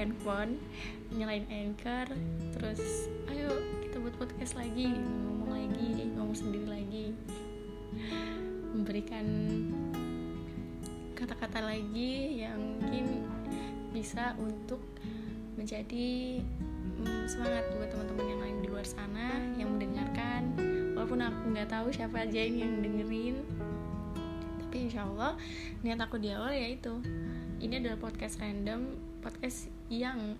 handphone nyalain anchor terus ayo kita buat podcast lagi ngomong lagi ngomong sendiri lagi. Memberikan kata-kata lagi yang mungkin bisa untuk menjadi mm, semangat buat teman-teman yang lain di luar sana yang mendengarkan. Walaupun aku nggak tahu siapa aja yang dengerin tapi insya Allah niat aku di awal yaitu ini adalah podcast random podcast yang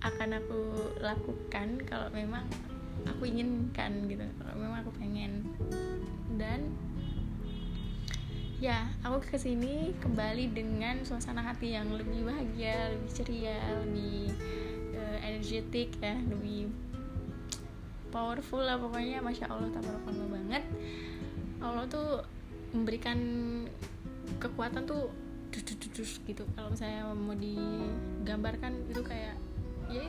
akan aku lakukan kalau memang aku inginkan gitu kalau memang aku pengen. Dan ya aku ke sini kembali dengan suasana hati yang lebih bahagia lebih ceria lebih uh, energetik ya lebih powerful lah pokoknya. Masya allah tabarakallah banget. Allah tuh memberikan kekuatan tuh dus gitu. Kalau misalnya mau digambarkan itu kayak ya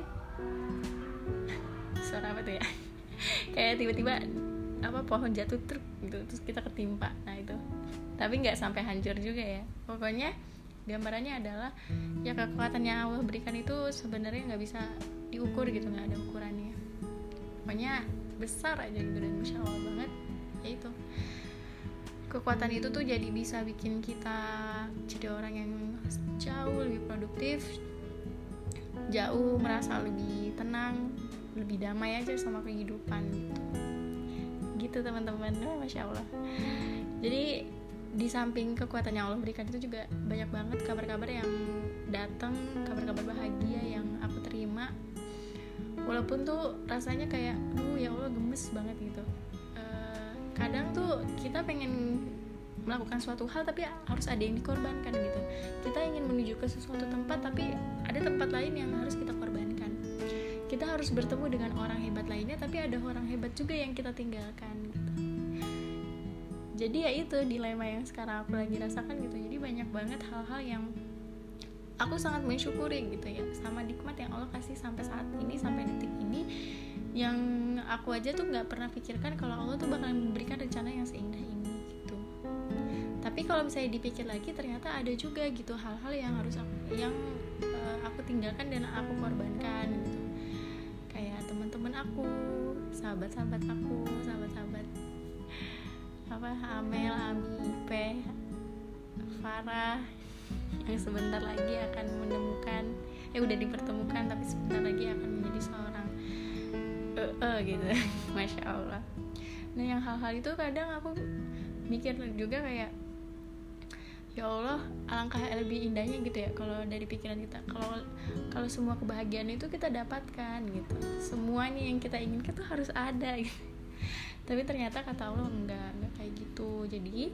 suara apa tuh ya? Kayak tiba-tiba apa pohon jatuh truk gitu terus kita ketimpa. Nah itu. Tapi nggak sampai hancur juga ya. Pokoknya gambarannya adalah ya kekuatan yang Allah berikan itu sebenarnya nggak bisa diukur gitu nggak ada ukurannya. Pokoknya besar aja gitu dan masya Allah banget. Ya itu kekuatan itu tuh jadi bisa bikin kita jadi orang yang jauh lebih produktif jauh merasa lebih tenang lebih damai aja sama kehidupan. Gitu gitu teman-teman masya allah. Jadi di samping kekuatan yang Allah berikan itu juga banyak banget kabar-kabar yang datang kabar-kabar bahagia yang aku terima. Walaupun tuh rasanya kayak aduh ya Allah gemes banget gitu kadang tuh kita pengen melakukan suatu hal tapi harus ada yang dikorbankan gitu. Kita ingin menuju ke sesuatu tempat tapi ada tempat lain yang harus kita korbankan. Kita harus bertemu dengan orang hebat lainnya tapi ada orang hebat juga yang kita tinggalkan gitu. Jadi ya itu dilema yang sekarang aku lagi rasakan gitu. Jadi banyak banget hal-hal yang aku sangat mensyukuri gitu ya sama nikmat yang Allah kasih sampai saat ini sampai detik ini. Yang aku aja tuh nggak pernah pikirkan kalau Allah tuh bakalan memberikan rencana yang seindah ini gitu. Tapi kalau misalnya dipikir lagi ternyata ada juga gitu hal-hal yang harus aku yang uh, aku tinggalkan dan aku korbankan gitu. Kayak teman-teman aku sahabat-sahabat aku sahabat-sahabat apa Amel, Ami, Ipe, Farah yang sebentar lagi akan menemukan ya udah dipertemukan tapi sebentar lagi akan menjadi seorang uh, uh, gitu. Masya allah. Nah yang hal-hal itu kadang aku mikir juga kayak ya Allah alangkah lebih indahnya gitu ya kalau dari pikiran kita. Kalau kalau semua kebahagiaan itu kita dapatkan gitu. Semuanya yang kita inginkan tuh harus ada. Gitu. tapi ternyata kata Allah enggak enggak kayak gitu. Jadi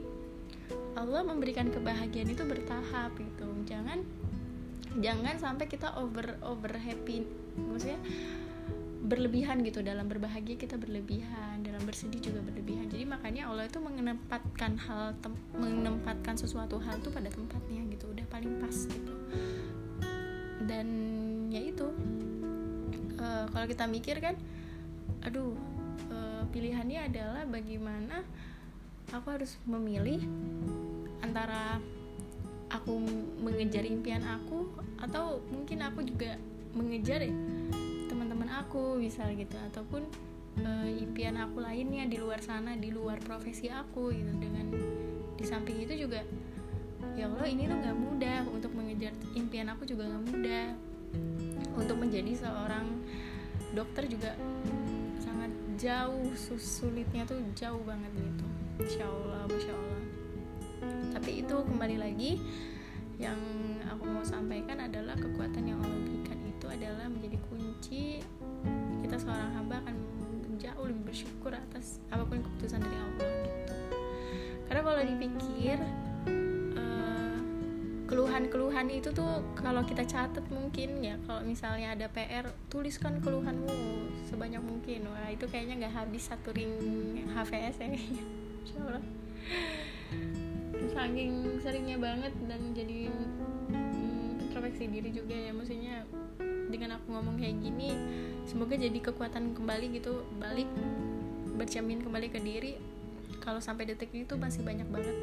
Allah memberikan kebahagiaan itu bertahap gitu. Jangan jangan sampai kita over over happy maksudnya berlebihan gitu. Dalam berbahagia kita berlebihan dalam bersedih juga berlebihan. Jadi makanya Allah itu menempatkan hal menempatkan sesuatu hal itu pada tempatnya gitu. Udah paling pas gitu. Dan ya itu uh, kalau kita mikir kan aduh uh, pilihannya adalah bagaimana aku harus memilih antara aku mengejar impian aku atau mungkin aku juga mengejar ya aku misal gitu. Ataupun uh, impian aku lainnya di luar sana di luar profesi aku gitu. Dengan di samping itu juga ya Allah ini tuh nggak mudah. Untuk mengejar impian aku juga nggak mudah. Untuk menjadi seorang dokter juga sangat jauh sulitnya tuh jauh banget gitu Insya Allah Masya Allah. Tapi itu kembali lagi yang aku mau sampaikan adalah kekuatan yang Allah berikan itu adalah menjadi kunci kita seorang hamba akan jauh lebih bersyukur atas apa pun keputusan dari Allah gitu. Karena kalau dipikir uh, keluhan-keluhan itu tuh kalau kita catat mungkin ya kalau misalnya ada PR tuliskan keluhanmu sebanyak mungkin. Wah itu kayaknya nggak habis satu ring HVS ya Allah saking seringnya banget dan jadi hmm, introspeksi diri juga ya. Maksudnya dengan aku ngomong kayak gini semoga jadi kekuatan kembali gitu balik bercermin kembali ke diri. Kalau sampai detik itu masih banyak banget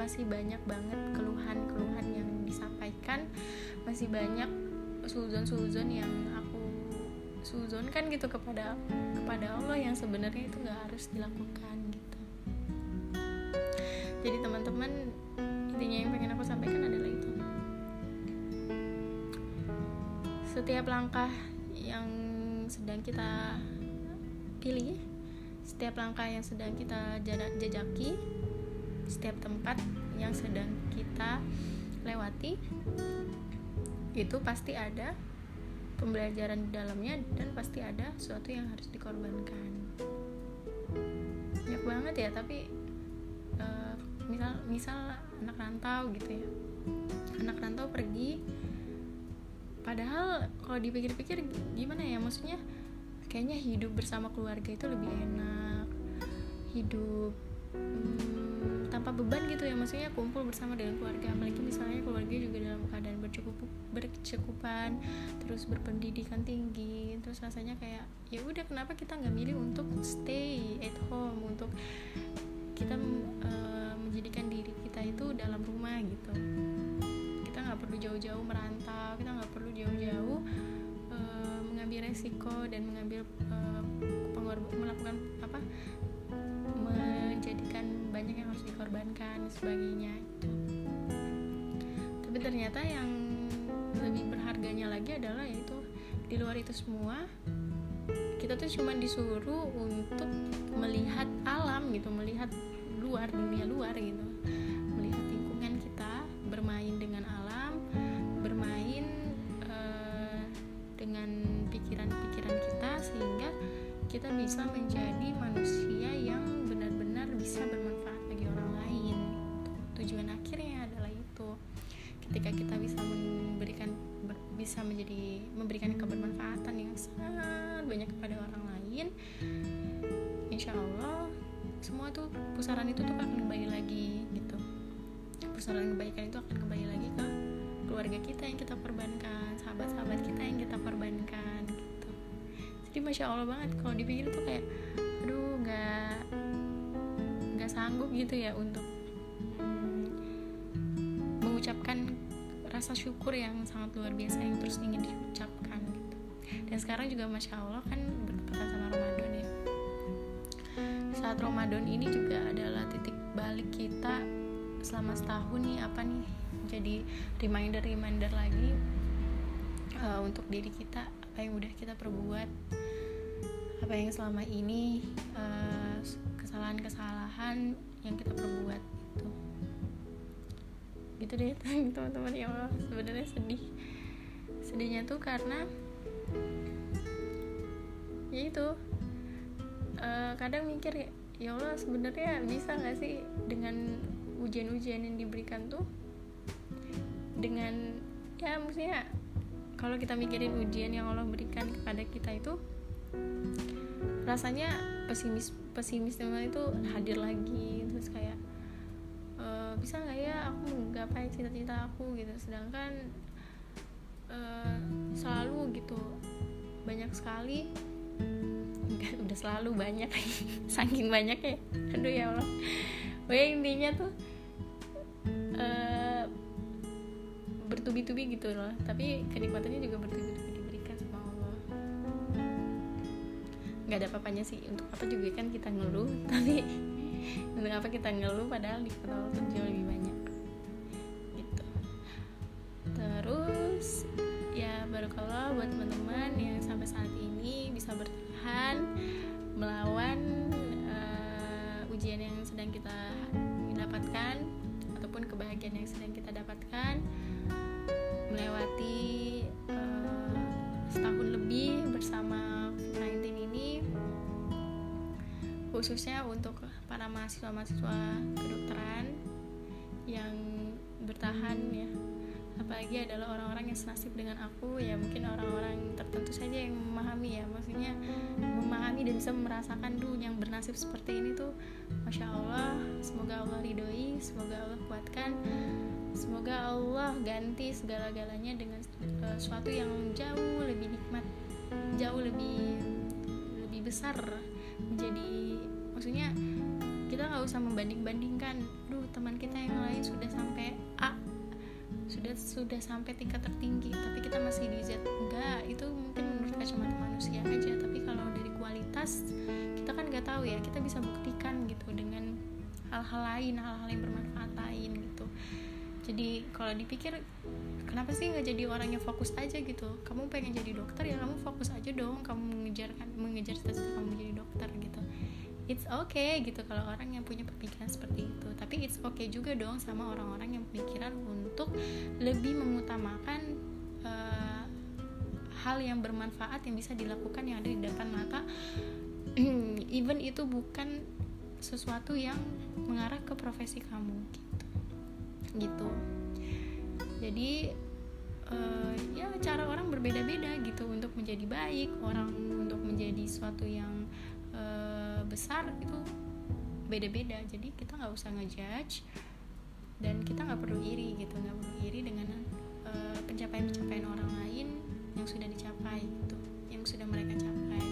masih banyak banget keluhan-keluhan yang sampaikan masih banyak suzon-suzon yang aku suzonkan gitu kepada kepada Allah yang sebenarnya itu nggak harus dilakukan jadi teman-teman intinya yang pengen aku sampaikan adalah itu. Setiap langkah yang sedang kita pilih setiap langkah yang sedang kita jajaki setiap tempat yang sedang kita lewati itu pasti ada pembelajaran di dalamnya dan pasti ada sesuatu yang harus dikorbankan. Banyak banget ya tapi misal misal anak rantau gitu ya. Anak rantau pergi padahal kalau dipikir-pikir gimana ya maksudnya kayaknya hidup bersama keluarga itu lebih enak hidup hmm, tanpa beban gitu ya maksudnya kumpul bersama dengan keluarga. Apalagi misalnya keluarga juga dalam keadaan bercukup bercukupan terus berpendidikan tinggi terus rasanya kayak ya udah kenapa kita nggak milih untuk stay at home untuk kita uh, menjadikan diri kita itu dalam rumah gitu. Nggak perlu jauh-jauh merantau kita nggak perlu jauh-jauh uh, mengambil resiko dan mengambil uh, melakukan apa menjadikan banyak yang harus dikorbankan sebagainya itu tapi ternyata yang lebih berharganya lagi adalah yaitu di luar itu semua kita tuh cuma disuruh untuk melihat alam gitu melihat luar dunia luar gitu. Melihat lingkungan kita bermain dengan alam kita bisa menjadi manusia yang benar-benar bisa bermanfaat bagi orang lain. Tujuan akhirnya adalah itu. Ketika kita bisa memberikan ber, bisa menjadi memberikan kebermanfaatan yang sangat banyak kepada orang lain insya Allah semua tuh pusaran itu tuh akan kembali lagi gitu. Pusaran kebaikan itu akan kembali lagi ke keluarga kita yang kita korbankan sahabat-sahabat kita yang kita korbankan jadi masya allah banget kalau dipikir tuh kayak aduh nggak nggak sanggup gitu ya untuk mengucapkan rasa syukur yang sangat luar biasa yang terus ingin diucapkan gitu. Dan sekarang juga masya allah kan saat Ramadan ini juga adalah titik balik kita selama setahun nih apa nih jadi reminder reminder lagi uh, untuk diri kita apa yang udah kita perbuat apa yang selama ini eh, kesalahan-kesalahan yang kita perbuat itu gitu deh teman-teman ya Allah sebenarnya sedih. Sedihnya tuh karena ya itu uh, kadang mikir ya Allah sebenarnya bisa nggak sih dengan ujian-ujian yang diberikan tuh? Dengan ya maksudnya kalau kita mikirin ujian yang Allah berikan kepada kita itu rasanya pesimis pesimis itu hadir lagi terus kayak e, bisa nggak ya aku menggapai cita-cita aku? Gitu. Sedangkan e, selalu gitu banyak sekali enggak udah selalu banyak. Saking banyak ya aduh ya Allah. Pokoknya intinya tuh uh, bertubi-tubi gitu loh. Tapi kenikmatannya juga bertubi-tubi diberikan sama Allah. Nggak ada apa-apanya sih. Untuk apa juga kan kita ngeluh tapi untuk apa kita ngeluh padahal di Allah tuh jauh lebih banyak. Gitu. Terus ya barokallah buat teman-teman yang sampai saat ini bisa bertahan melawan uh, ujian yang sedang kita dapatkan ataupun kebahagiaan yang sedang kita dapatkan melewati uh, setahun lebih bersama 19 ini khususnya untuk para mahasiswa-mahasiswa kedokteran yang bertahan ya. Apalagi adalah orang-orang yang senasib dengan aku ya mungkin orang-orang tertentu saja yang memahami ya. Maksudnya memahami dan bisa merasakan duh yang bernasib seperti ini tuh masya Allah semoga Allah ridhoi semoga Allah kuatkan semoga Allah ganti segala-galanya dengan uh, sesuatu yang jauh lebih nikmat jauh lebih lebih besar menjadi maksudnya kita nggak usah membanding-bandingkan duh teman kita yang lain sudah sampai A sudah sudah sampai tingkat tertinggi tapi kita masih di Z enggak itu mungkin menurut kacamata manusia aja. Tapi kalau dari kualitas kita kan nggak tahu ya kita bisa buktikan gitu dengan hal-hal lain hal-hal yang bermanfaat lain gitu. Jadi kalau dipikir kenapa sih nggak jadi orang yang fokus aja gitu? Kamu pengen jadi dokter ya kamu fokus aja dong kamu mengejar kan mengejar cita-cita kamu menjadi dokter it's okay gitu kalau orang yang punya pemikiran seperti itu. Tapi it's okay juga dong sama orang-orang yang pemikiran untuk lebih mengutamakan uh, hal yang bermanfaat yang bisa dilakukan yang ada di depan mata. Even itu bukan sesuatu yang mengarah ke profesi kamu gitu. Gitu. Jadi uh, ya cara orang berbeda-beda gitu. Untuk menjadi baik orang untuk menjadi suatu yang besar itu beda-beda. Jadi kita nggak usah ngejudge dan kita nggak perlu iri gitu. Nggak perlu iri dengan uh, pencapaian-pencapaian orang lain yang sudah dicapai gitu yang sudah mereka capai.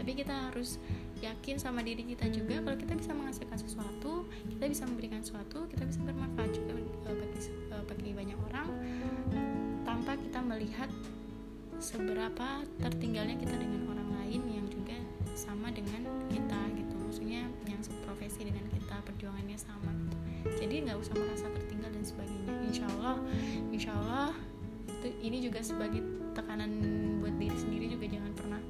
Tapi kita harus yakin sama diri kita juga kalau kita bisa menghasilkan sesuatu kita bisa memberikan sesuatu kita bisa bermanfaat juga uh, bagi uh, bagi banyak orang tanpa kita melihat seberapa tertinggalnya kita dengan orang lain yang juga sama dengan yang profesi dengan kita perjuangannya sama gitu. Jadi nggak usah merasa tertinggal dan sebagainya. Insya Allah insya Allah itu ini juga sebagai tekanan buat diri sendiri juga jangan pernah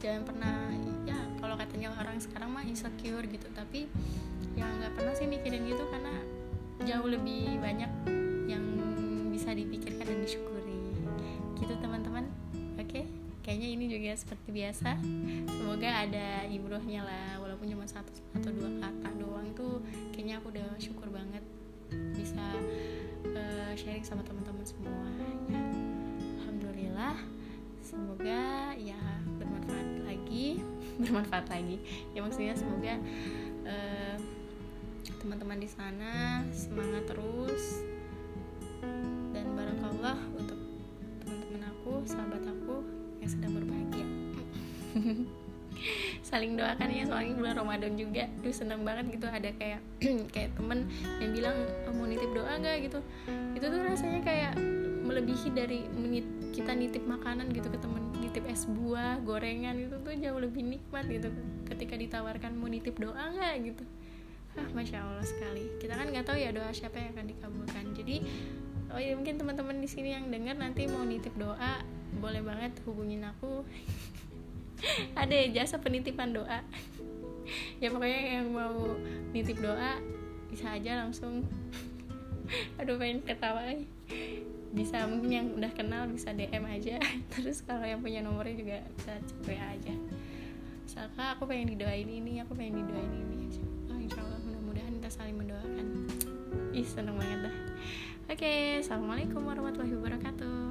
jangan pernah ya kalau katanya orang sekarang mah insecure gitu. Tapi ya nggak pernah sih mikirin gitu karena jauh lebih banyak yang bisa dipikirkan dan disyukuri. Gitu teman-teman? Kayaknya ini juga seperti biasa. Semoga ada ibrohnya lah walaupun cuma satu atau dua kata doang tuh kayaknya aku udah syukur banget bisa uh, sharing sama teman-teman semua ya alhamdulillah semoga ya bermanfaat lagi. Bermanfaat lagi. Ya maksudnya semoga uh, teman-teman di sana semangat terus. Dan barakallah untuk teman-teman aku sahabat aku yang sedang berbahagia. Saling doakan ya soalnya bulan Ramadan juga. Tuh seneng banget gitu ada kayak kayak temen yang bilang oh, mau nitip doa nggak? gitu. Itu tuh rasanya kayak melebihi dari menit kita nitip makanan gitu ke temen. Nitip es buah gorengan itu tuh jauh lebih nikmat gitu ketika ditawarkan mau nitip doa nggak? gitu. Ah masya allah sekali. Kita kan nggak tahu ya doa siapa yang akan dikabulkan. Jadi oh ya mungkin teman-teman di sini yang dengar nanti mau nitip doa boleh banget hubungin aku. Ada ya jasa penitipan doa. Ya pokoknya yang mau nitip doa bisa aja langsung. Aduh pengen ketawa bisa mungkin yang udah kenal bisa DM aja. Terus kalau yang punya nomornya juga bisa cek aja. Misalkan aku pengen didoain ini aku pengen didoain ini. Oh, insya Allah mudah-mudahan kita saling mendoakan. Ih seneng banget dah. Oke assalamualaikum warahmatullahi wabarakatuh